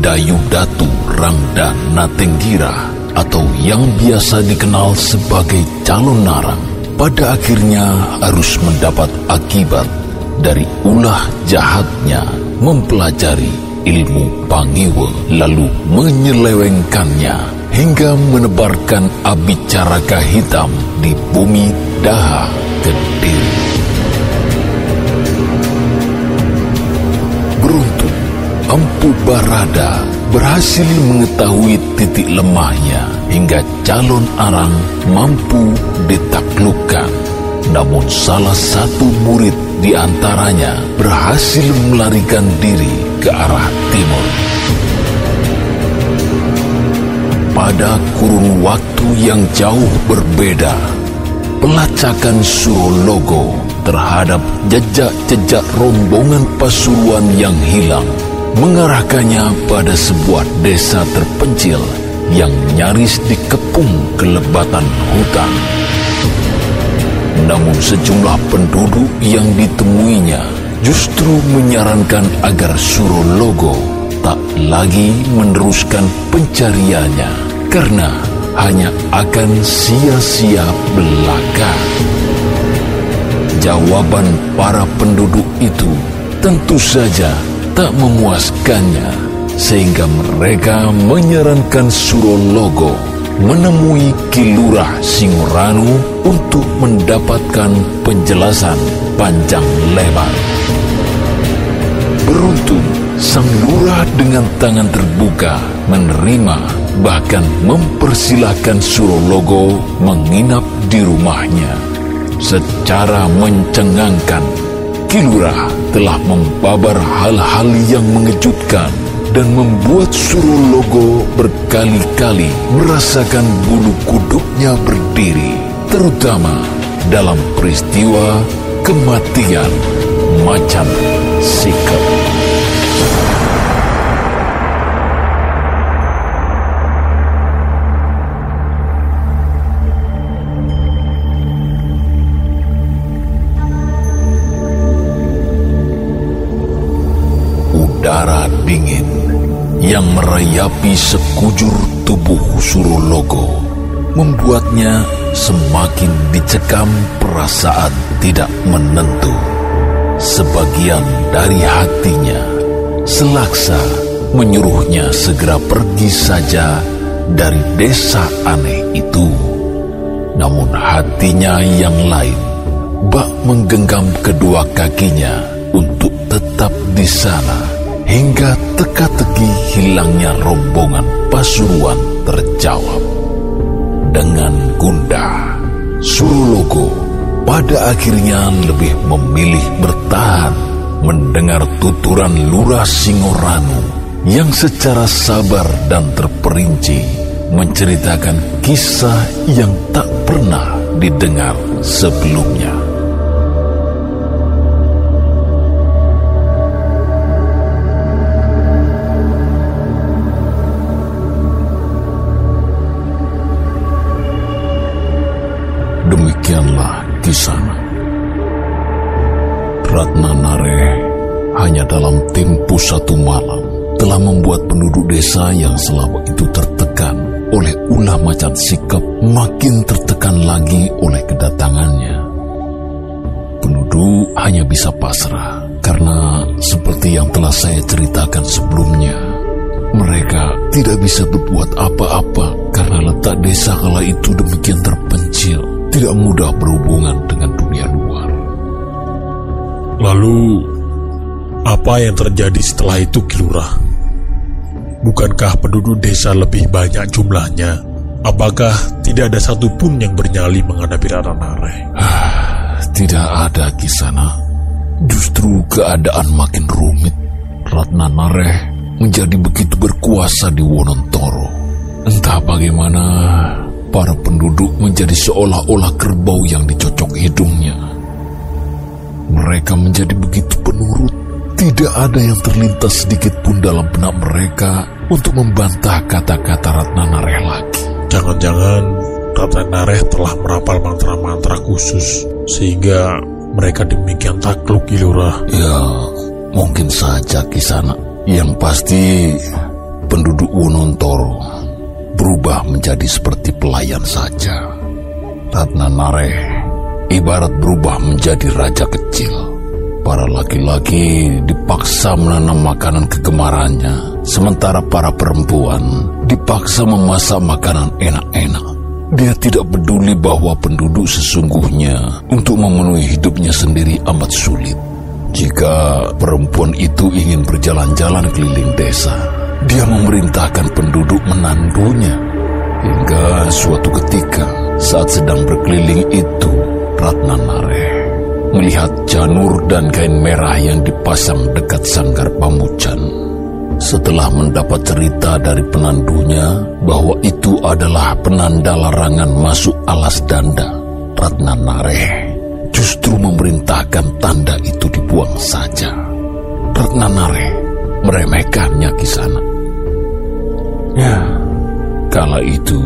Dayu Datu Rangda Natenggira atau yang biasa dikenal sebagai calon narang pada akhirnya harus mendapat akibat dari ulah jahatnya mempelajari ilmu pangiwe lalu menyelewengkannya hingga menebarkan abicaraka hitam di bumi Daha Kediri. Empu Barada berhasil mengetahui titik lemahnya hingga calon arang mampu ditaklukkan. Namun salah satu murid di antaranya berhasil melarikan diri ke arah timur. Pada kurun waktu yang jauh berbeda, pelacakan Surologo terhadap jejak-jejak rombongan Pasuruan yang hilang mengarahkannya pada sebuah desa terpencil yang nyaris dikepung kelebatan hutan. Namun sejumlah penduduk yang ditemuinya justru menyarankan agar Surologo tak lagi meneruskan pencariannya karena hanya akan sia-sia belaka. Jawaban para penduduk itu tentu saja tak memuaskannya sehingga mereka menyarankan Surologo menemui Kilurah Singoranu untuk mendapatkan penjelasan panjang lebar. Beruntung, sang lurah dengan tangan terbuka menerima bahkan mempersilahkan Surologo menginap di rumahnya. Secara mencengangkan, Kilurah telah membabar hal-hal yang mengejutkan dan membuat Surologo berkali-kali merasakan bulu kuduknya berdiri, terutama dalam peristiwa kematian macan sikap. Dingin yang merayapi sekujur tubuh Surologo membuatnya semakin dicekam perasaan tidak menentu. Sebagian dari hatinya selaksa menyuruhnya segera pergi saja dari desa aneh itu. Namun hatinya yang lain bak menggenggam kedua kakinya untuk tetap di sana hingga teka-teki hilangnya rombongan Pasuruan terjawab. Dengan gundah, Surologo pada akhirnya lebih memilih bertahan mendengar tuturan Lurah Singoranu yang secara sabar dan terperinci menceritakan kisah yang tak pernah didengar sebelumnya. Demikianlah kisahnya. Ratna Nare hanya dalam tempo satu malam telah membuat penduduk desa yang selama itu tertekan oleh ulah macan sikap makin tertekan lagi oleh kedatangannya. Penduduk hanya bisa pasrah karena seperti yang telah saya ceritakan sebelumnya, mereka tidak bisa berbuat apa-apa karena letak desa kala itu demikian terpencil, tidak mudah berhubungan dengan dunia luar. Lalu, apa yang terjadi setelah itu, Kilurah? Bukankah penduduk desa lebih banyak jumlahnya? Apakah tidak ada satupun yang bernyali menghadapi Rara Nare? Tidak ada kisana. Justru keadaan makin rumit. Ratna Nareh menjadi begitu berkuasa di Wonontoro. Entah bagaimana para penduduk menjadi seolah-olah kerbau yang dicocok hidungnya. Mereka menjadi begitu penurut. Tidak ada yang terlintas sedikit pun dalam benak mereka untuk membantah kata-kata Ratna Nareh lagi. Jangan-jangan Ratna Nareh telah merapal mantra-mantra khusus sehingga mereka demikian takluk Kilura? Ya, mungkin saja kisana. Yang pasti penduduk Wonontoro berubah menjadi seperti pelayan saja. Ratna Nareh ibarat berubah menjadi raja kecil. Para laki-laki dipaksa menanam makanan kegemarannya, sementara para perempuan dipaksa memasak makanan enak-enak. Dia tidak peduli bahwa penduduk sesungguhnya untuk memenuhi hidupnya sendiri amat sulit. Jika perempuan itu ingin berjalan-jalan keliling desa, dia memerintahkan penduduk menandunya. Hingga suatu ketika, saat sedang berkeliling itu, Ratna Nareh melihat janur dan kain merah yang dipasang dekat sanggar pamujan. Setelah mendapat cerita dari penandunya bahwa itu adalah penanda larangan masuk alas danda, Ratna Nareh justru memerintahkan tanda itu dibuang saja. Ratna Nareh meremehkannya di sana. Ya, kala itu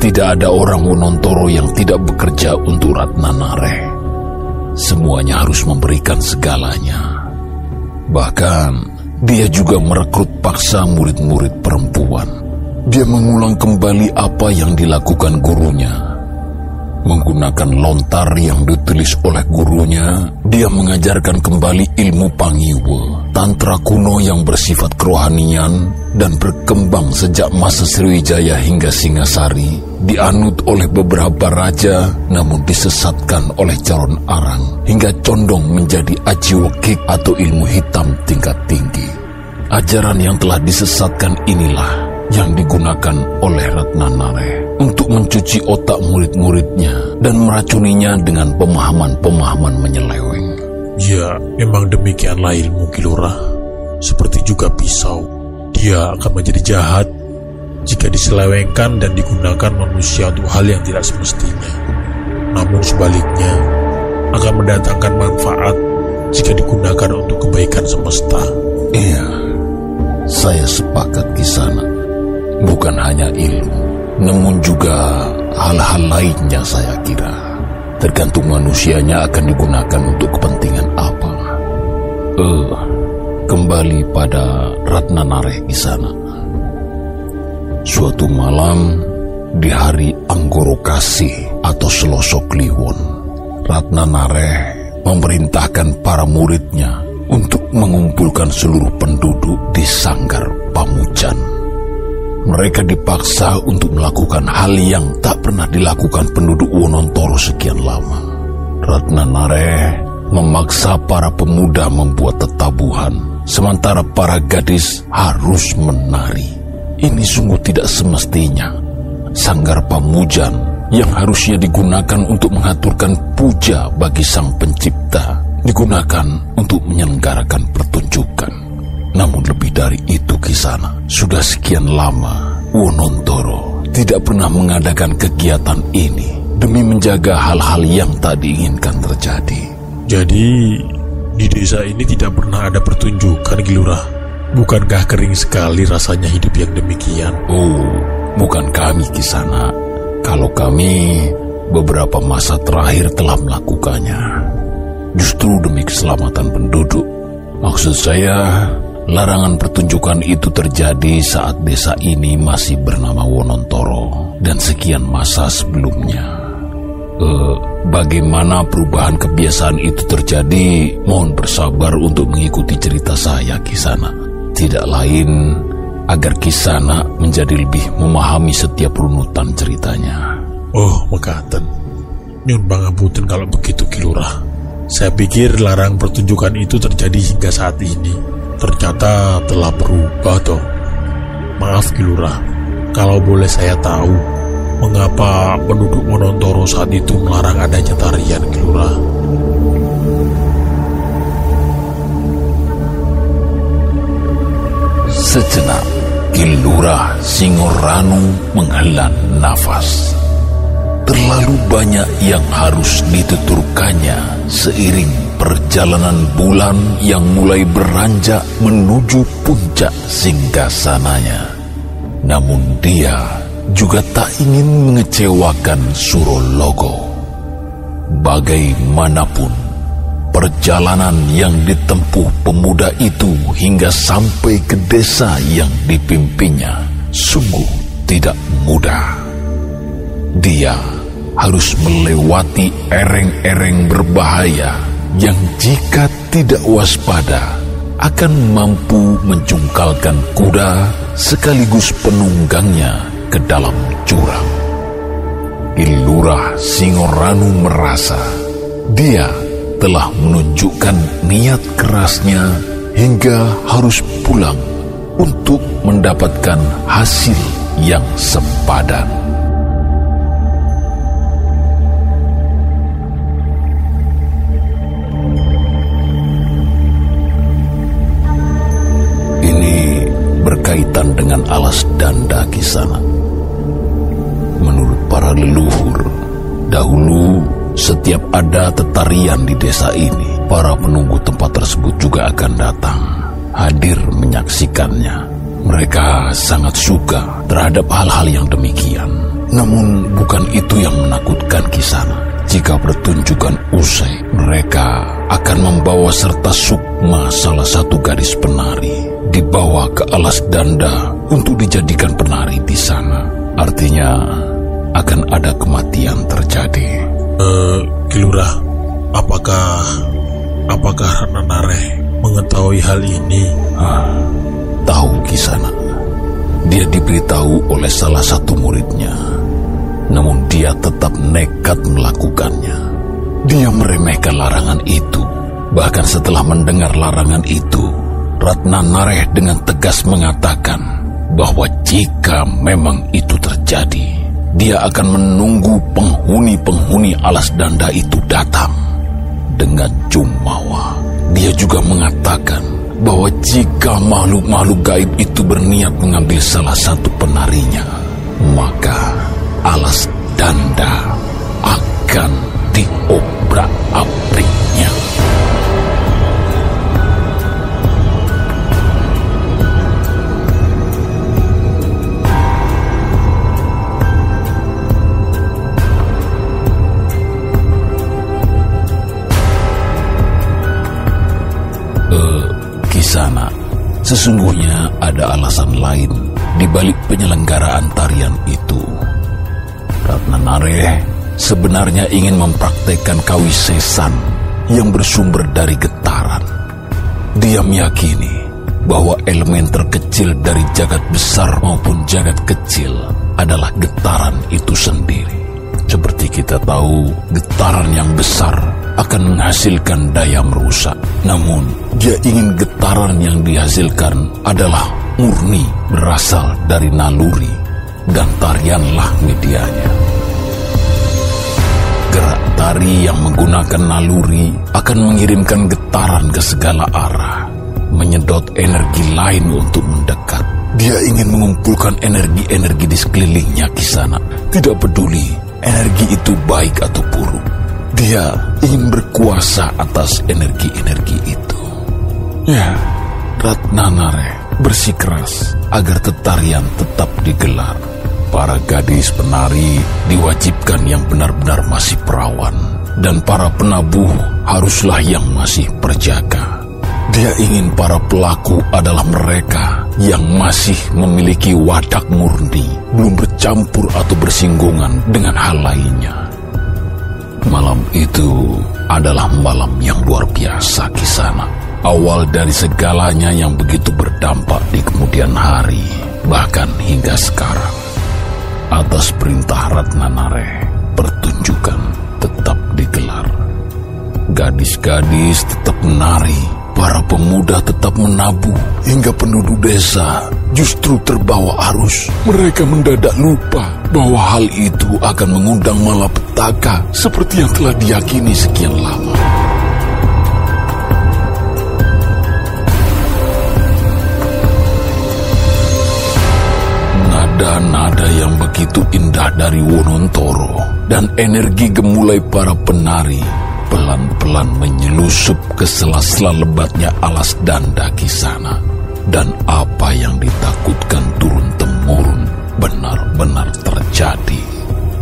tidak ada orang Wonontoro yang tidak bekerja untuk Ratna Nareh. Semuanya harus memberikan segalanya. Bahkan dia juga merekrut paksa murid-murid perempuan. Dia mengulang kembali apa yang dilakukan gurunya Menggunakan lontar yang ditulis oleh gurunya, dia mengajarkan kembali ilmu Pangiwa, tantra kuno yang bersifat kerohanian dan berkembang sejak masa Sriwijaya hingga Singasari, dianut oleh beberapa raja namun disesatkan oleh calon arang, hingga condong menjadi ajiwekik atau ilmu hitam tingkat tinggi. Ajaran yang telah disesatkan inilah yang digunakan oleh Ratna Nare untuk mencuci otak murid-muridnya dan meracuninya dengan pemahaman-pemahaman menyeleweng. Ya, memang demikianlah ilmu Kilurah. Seperti juga pisau, dia akan menjadi jahat jika diselewengkan dan digunakan manusia untuk hal yang tidak semestinya. Namun sebaliknya, akan mendatangkan manfaat jika digunakan untuk kebaikan semesta. Iya, saya sepakat di sana bukan hanya ilmu, namun juga hal-hal lainnya saya kira. Tergantung manusianya akan digunakan untuk kepentingan apa. Eh, kembali pada Ratna Nareh di sana. Suatu malam di hari Anggoro Kasih atau Selosok Kliwon, Ratna Nareh memerintahkan para muridnya untuk mengumpulkan seluruh penduduk di Sanggar Pamujan mereka dipaksa untuk melakukan hal yang tak pernah dilakukan penduduk Wonontoro sekian lama. Ratna Nareh memaksa para pemuda membuat tetabuhan, sementara para gadis harus menari. Ini sungguh tidak semestinya. Sanggar Pamujan yang harusnya digunakan untuk mengaturkan puja bagi Sang Pencipta, digunakan untuk menyelenggarakan pertunjukan. Namun lebih dari itu kisana, sudah sekian lama Wonontoro tidak pernah mengadakan kegiatan ini demi menjaga hal-hal yang tak diinginkan terjadi. Jadi, di desa ini tidak pernah ada pertunjukan, Gilurah. Bukankah kering sekali rasanya hidup yang demikian? Oh, bukan kami kisana. Kalau kami beberapa masa terakhir telah melakukannya. Justru demi keselamatan penduduk. Maksud saya, Larangan pertunjukan itu terjadi saat desa ini masih bernama Wonontoro dan sekian masa sebelumnya. Uh, bagaimana perubahan kebiasaan itu terjadi? Mohon bersabar untuk mengikuti cerita saya Kisana. Tidak lain agar Kisana menjadi lebih memahami setiap runutan ceritanya. Oh, mekaten. Nyun bangapunten kalau begitu Kilurah. Saya pikir larang pertunjukan itu terjadi hingga saat ini ternyata telah berubah toh. Maaf Kilurah, kalau boleh saya tahu, mengapa penduduk Monontoro saat itu melarang adanya tarian Kilurah? Sejenak, Kilurah Singoranu menghela nafas. Terlalu banyak yang harus dituturkannya seiring perjalanan bulan yang mulai beranjak menuju puncak singgasananya. Namun dia juga tak ingin mengecewakan Surologo. Bagaimanapun, perjalanan yang ditempuh pemuda itu hingga sampai ke desa yang dipimpinnya sungguh tidak mudah. Dia harus melewati ereng-ereng berbahaya yang jika tidak waspada akan mampu mencungkalkan kuda sekaligus penunggangnya ke dalam jurang. Ilurah Singoranu merasa dia telah menunjukkan niat kerasnya hingga harus pulang untuk mendapatkan hasil yang sepadan. Dengan alas danda sana. Menurut para leluhur, dahulu setiap ada tetarian di desa ini, para penunggu tempat tersebut juga akan datang, hadir menyaksikannya. Mereka sangat suka terhadap hal-hal yang demikian. Namun bukan itu yang menakutkan Kisana. Jika pertunjukan usai, mereka akan membawa serta Sukma salah satu gadis penari dibawa ke alas danda untuk dijadikan penari di sana. Artinya akan ada kematian terjadi. Uh, Kilurah, apakah apakah Rananare mengetahui hal ini? Ah, tahu kisana. Dia diberitahu oleh salah satu muridnya. Namun dia tetap nekat melakukannya. Dia meremehkan larangan itu. Bahkan setelah mendengar larangan itu, Ratna Nareh dengan tegas mengatakan bahwa jika memang itu terjadi, dia akan menunggu penghuni-penghuni alas danda itu datang. Dengan jumawa, dia juga mengatakan bahwa jika makhluk-makhluk gaib itu berniat mengambil salah satu penarinya, maka alas danda akan diobrak-abriknya. Sana, sesungguhnya ada alasan lain di balik penyelenggaraan tarian itu. Ratna Nareh sebenarnya ingin mempraktekkan kawisesan yang bersumber dari getaran. Dia meyakini bahwa elemen terkecil dari jagat besar maupun jagat kecil adalah getaran itu sendiri. Seperti kita tahu, getaran yang besar akan menghasilkan daya merusak. Namun, dia ingin getaran yang dihasilkan adalah murni berasal dari naluri dan tarianlah medianya. Gerak tari yang menggunakan naluri akan mengirimkan getaran ke segala arah, menyedot energi lain untuk mendekat. Dia ingin mengumpulkan energi-energi di sekelilingnya di sana. Tidak peduli energi itu baik atau buruk. Dia ingin berkuasa atas energi-energi itu. Ya, Ratnanare bersikeras agar tetarian tetap digelar. Para gadis penari diwajibkan yang benar-benar masih perawan dan para penabuh haruslah yang masih perjaka. Dia ingin para pelaku adalah mereka yang masih memiliki wadak murni, belum bercampur atau bersinggungan dengan hal lainnya. Malam itu adalah malam yang luar biasa di sana. Awal dari segalanya yang begitu berdampak di kemudian hari, bahkan hingga sekarang. Atas perintah Ratnanare, pertunjukan tetap digelar. Gadis-gadis tetap menari, para pemuda tetap menabuh, hingga penduduk desa justru terbawa arus. Mereka mendadak lupa bahwa hal itu akan mengundang malapetaka seperti yang telah diyakini sekian lama. Nada-nada yang begitu indah dari Wonontoro dan energi gemulai para penari pelan-pelan menyelusup ke sela-sela lebatnya alas dan daki sana dan apa yang ditakutkan turun-temurun benar-benar terjadi.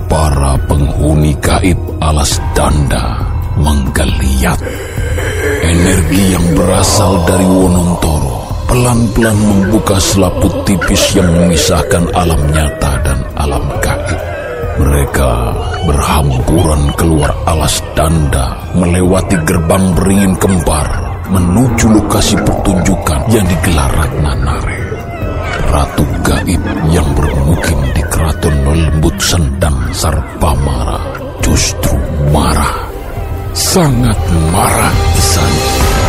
Para penghuni gaib alas danda menggeliat. Energi yang berasal dari Wonontoro pelan-pelan membuka selaput tipis yang memisahkan alam nyata dan alam. Mereka berhamburan keluar alas danda, melewati gerbang beringin kembar, menuju lokasi pertunjukan yang digelar Ratna Nare. Ratu gaib yang bermukim di keraton lembut sendang Sarpamara justru marah. Sangat marah di sana.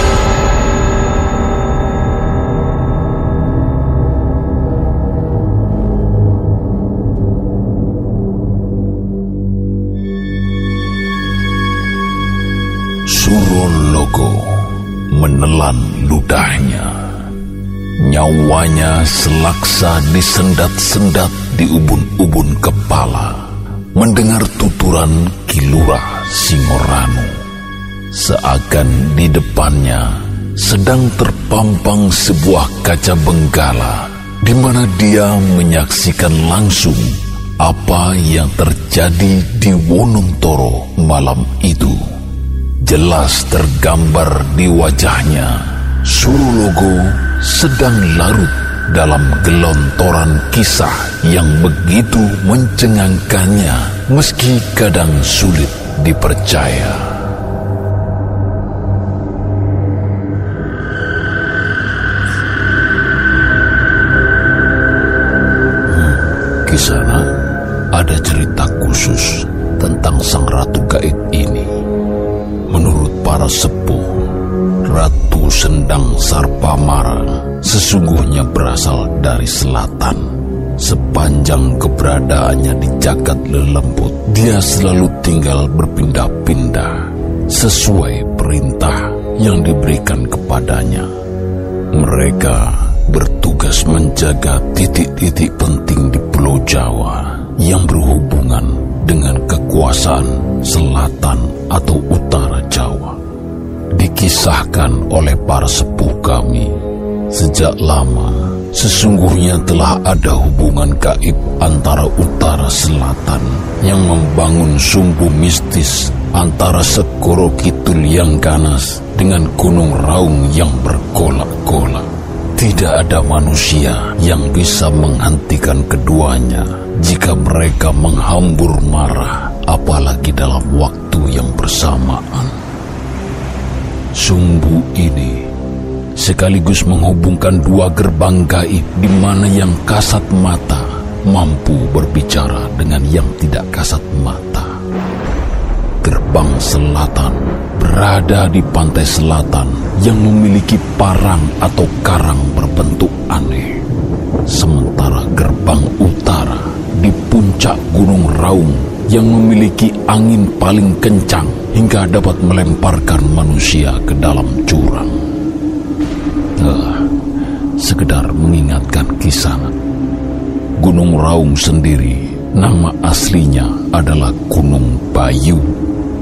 Menelan ludahnya. Nyawanya selaksa disendat-sendat di ubun-ubun kepala mendengar tuturan Kilura Singoranu. Seakan di depannya sedang terpampang sebuah kaca benggala di mana dia menyaksikan langsung apa yang terjadi di Wonontoro malam itu. Jelas tergambar di wajahnya Surulogo sedang larut dalam gelontoran kisah yang begitu mencengangkannya meski kadang sulit dipercaya. Hmm, Kisana ada cerita khusus tentang sang ratu gaib ini. Para sepuh, Ratu Sendang Sarpamara sesungguhnya berasal dari selatan. Sepanjang keberadaannya di jagat lelembut, dia selalu tinggal berpindah-pindah sesuai perintah yang diberikan kepadanya. Mereka bertugas menjaga titik-titik penting di Pulau Jawa yang berhubungan dengan kekuasaan selatan atau utara Jawa dikisahkan oleh para sepuh kami. Sejak lama, sesungguhnya telah ada hubungan gaib antara utara selatan yang membangun sumbu mistis antara Sekoro Kidul yang ganas dengan Gunung Raung yang bergolak-golak. Tidak ada manusia yang bisa menghentikan keduanya jika mereka menghambur marah, apalagi dalam waktu yang bersamaan. Sumbu ini sekaligus menghubungkan dua gerbang gaib di mana yang kasat mata mampu berbicara dengan yang tidak kasat mata. Gerbang selatan berada di pantai selatan yang memiliki parang atau karang berbentuk aneh. Sementara gerbang utara di puncak Gunung Raung yang memiliki angin paling kencang hingga dapat melemparkan manusia ke dalam jurang. Uh, sekedar mengingatkan kisah. Gunung Raung sendiri, nama aslinya adalah Gunung Bayu.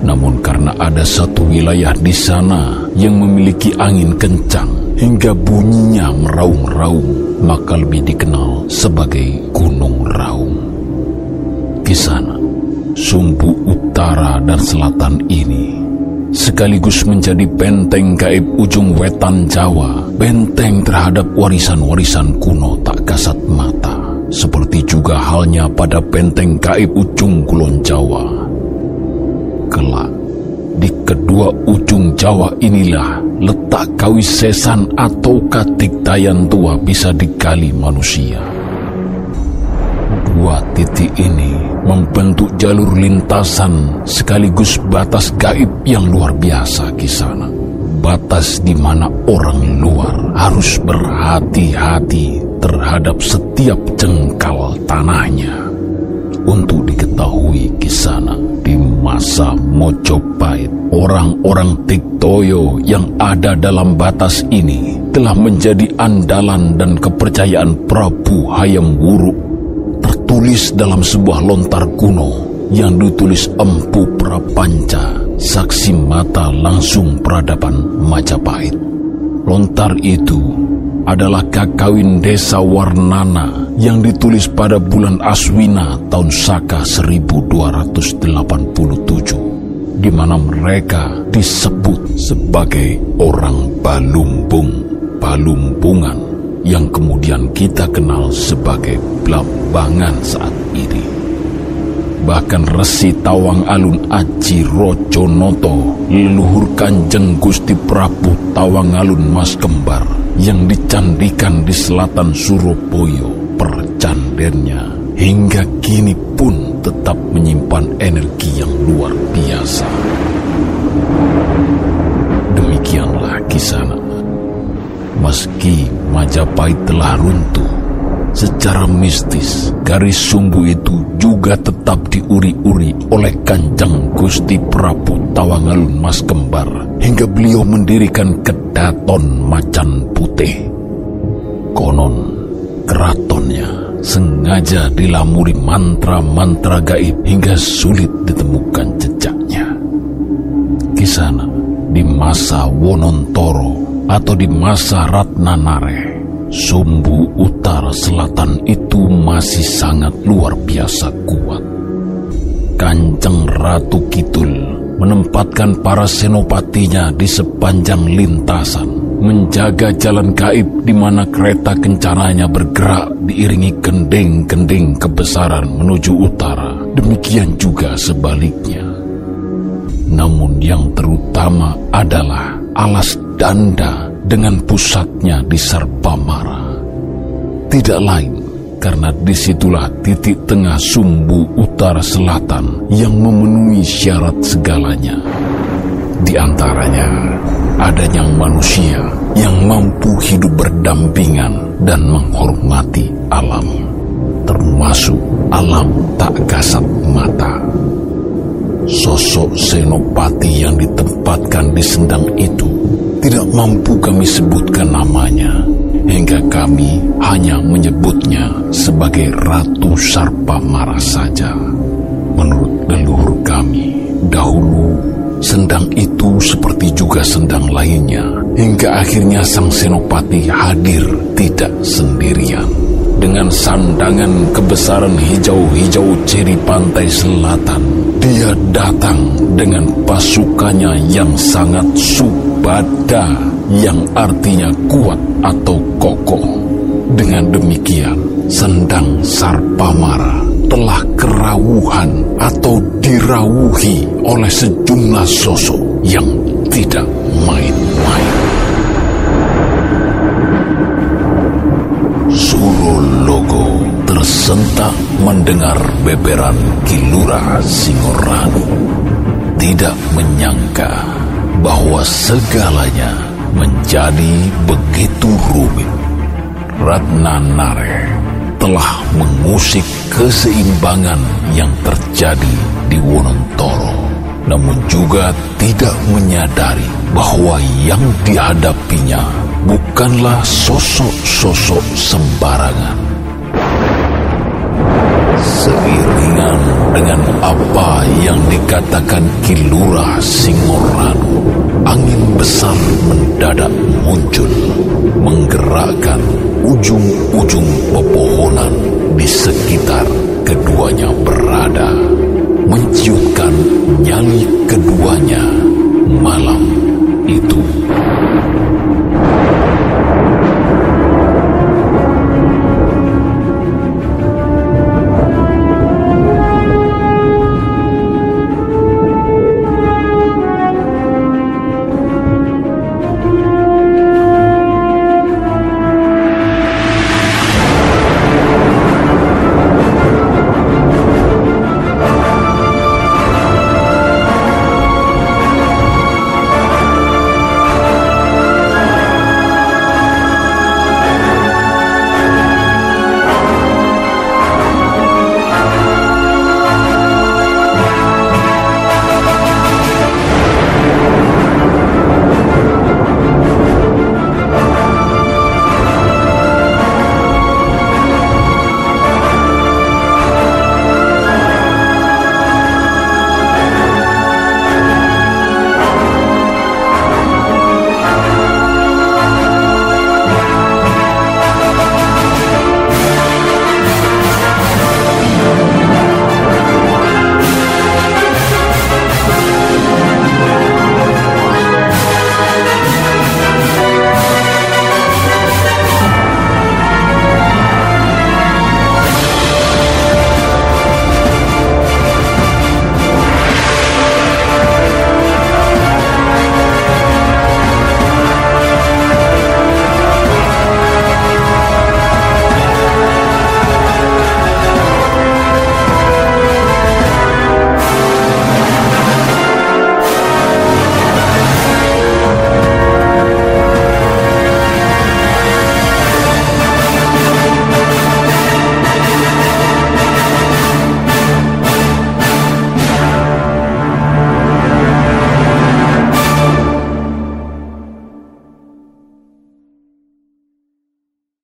Namun karena ada satu wilayah di sana yang memiliki angin kencang hingga bunyinya meraung-raung, maka lebih dikenal sebagai Gunung Raung. Kisana sumbu utara dan selatan ini sekaligus menjadi benteng gaib ujung wetan Jawa, benteng terhadap warisan-warisan kuno tak kasat mata, seperti juga halnya pada benteng gaib ujung kulon Jawa. Kelak, di kedua ujung Jawa inilah letak kawisesan atau katik dayan tua bisa digali manusia. Dua titik ini membentuk jalur lintasan sekaligus batas gaib yang luar biasa di sana. Batas di mana orang luar harus berhati-hati terhadap setiap jengkal tanahnya. Untuk diketahui di sana, di masa Mojopahit, orang-orang Tiktoyo yang ada dalam batas ini telah menjadi andalan dan kepercayaan Prabu Hayam Wuruk tertulis dalam sebuah lontar kuno yang ditulis Empu Prapanca, saksi mata langsung peradaban Majapahit. Lontar itu adalah kakawin desa Warnana yang ditulis pada bulan Aswina tahun Saka 1287. di mana mereka disebut sebagai orang Balumbung, Balumpungan, yang kemudian kita kenal sebagai Blambangan saat ini. Bahkan Resi Tawang Alun Aji Rojo Noto, leluhur Kanjeng Gusti Prabu Tawang Alun Mas Kembar, yang dicandikan di selatan Surabaya percandennya hingga kini pun tetap menyimpan energi yang luar biasa. Demikianlah kisah Meski Majapahit telah runtuh, secara mistis garis sumbu itu juga tetap diuri-uri oleh Kanjeng Gusti Prabu Tawangalun Mas Kembar hingga beliau mendirikan kedaton macan putih. Konon, keratonnya sengaja dilamuri mantra-mantra gaib hingga sulit ditemukan jejaknya. Kisana di masa Wonontoro atau di masa Ratnanare, sumbu utara selatan itu masih sangat luar biasa kuat. Kanjeng Ratu Kidul menempatkan para senopatinya di sepanjang lintasan, menjaga jalan gaib di mana kereta kencananya bergerak diiringi gending-gending kebesaran menuju utara. Demikian juga sebaliknya. Namun yang terutama adalah alas danda dengan pusatnya di Sarpamara. Tidak lain karena di situlah titik tengah sumbu utara selatan yang memenuhi syarat segalanya. Di antaranya, adanya manusia yang mampu hidup berdampingan dan menghormati alam, termasuk alam tak kasat mata. Sosok Senopati yang ditempatkan di sendang itu tidak mampu kami sebutkan namanya, hingga kami hanya menyebutnya sebagai Ratu Sarpa Mara saja. Menurut leluhur kami, dahulu sendang itu seperti juga sendang lainnya, hingga akhirnya sang senopati hadir tidak sendirian. Dengan sandangan kebesaran hijau-hijau ciri pantai selatan, dia datang dengan pasukannya yang sangat subada, yang artinya kuat atau kokoh. Dengan demikian, Sendang Sarpamara telah kerawuhan atau dirawuhi oleh sejumlah sosok yang tidak main-main. Tersentak mendengar beberan Kilura Singorani. Tidak menyangka bahwa segalanya menjadi begitu rumit. Ratna Nare telah mengusik keseimbangan yang terjadi di Wonontoro, namun juga tidak menyadari bahwa yang dihadapinya bukanlah sosok-sosok sembarangan. Seiringan dengan apa yang dikatakan Kilura Singoranu, angin besar mendadak muncul, menggerakkan ujung-ujung pepohonan di sekitar keduanya berada, menciutkan nyali keduanya malam itu.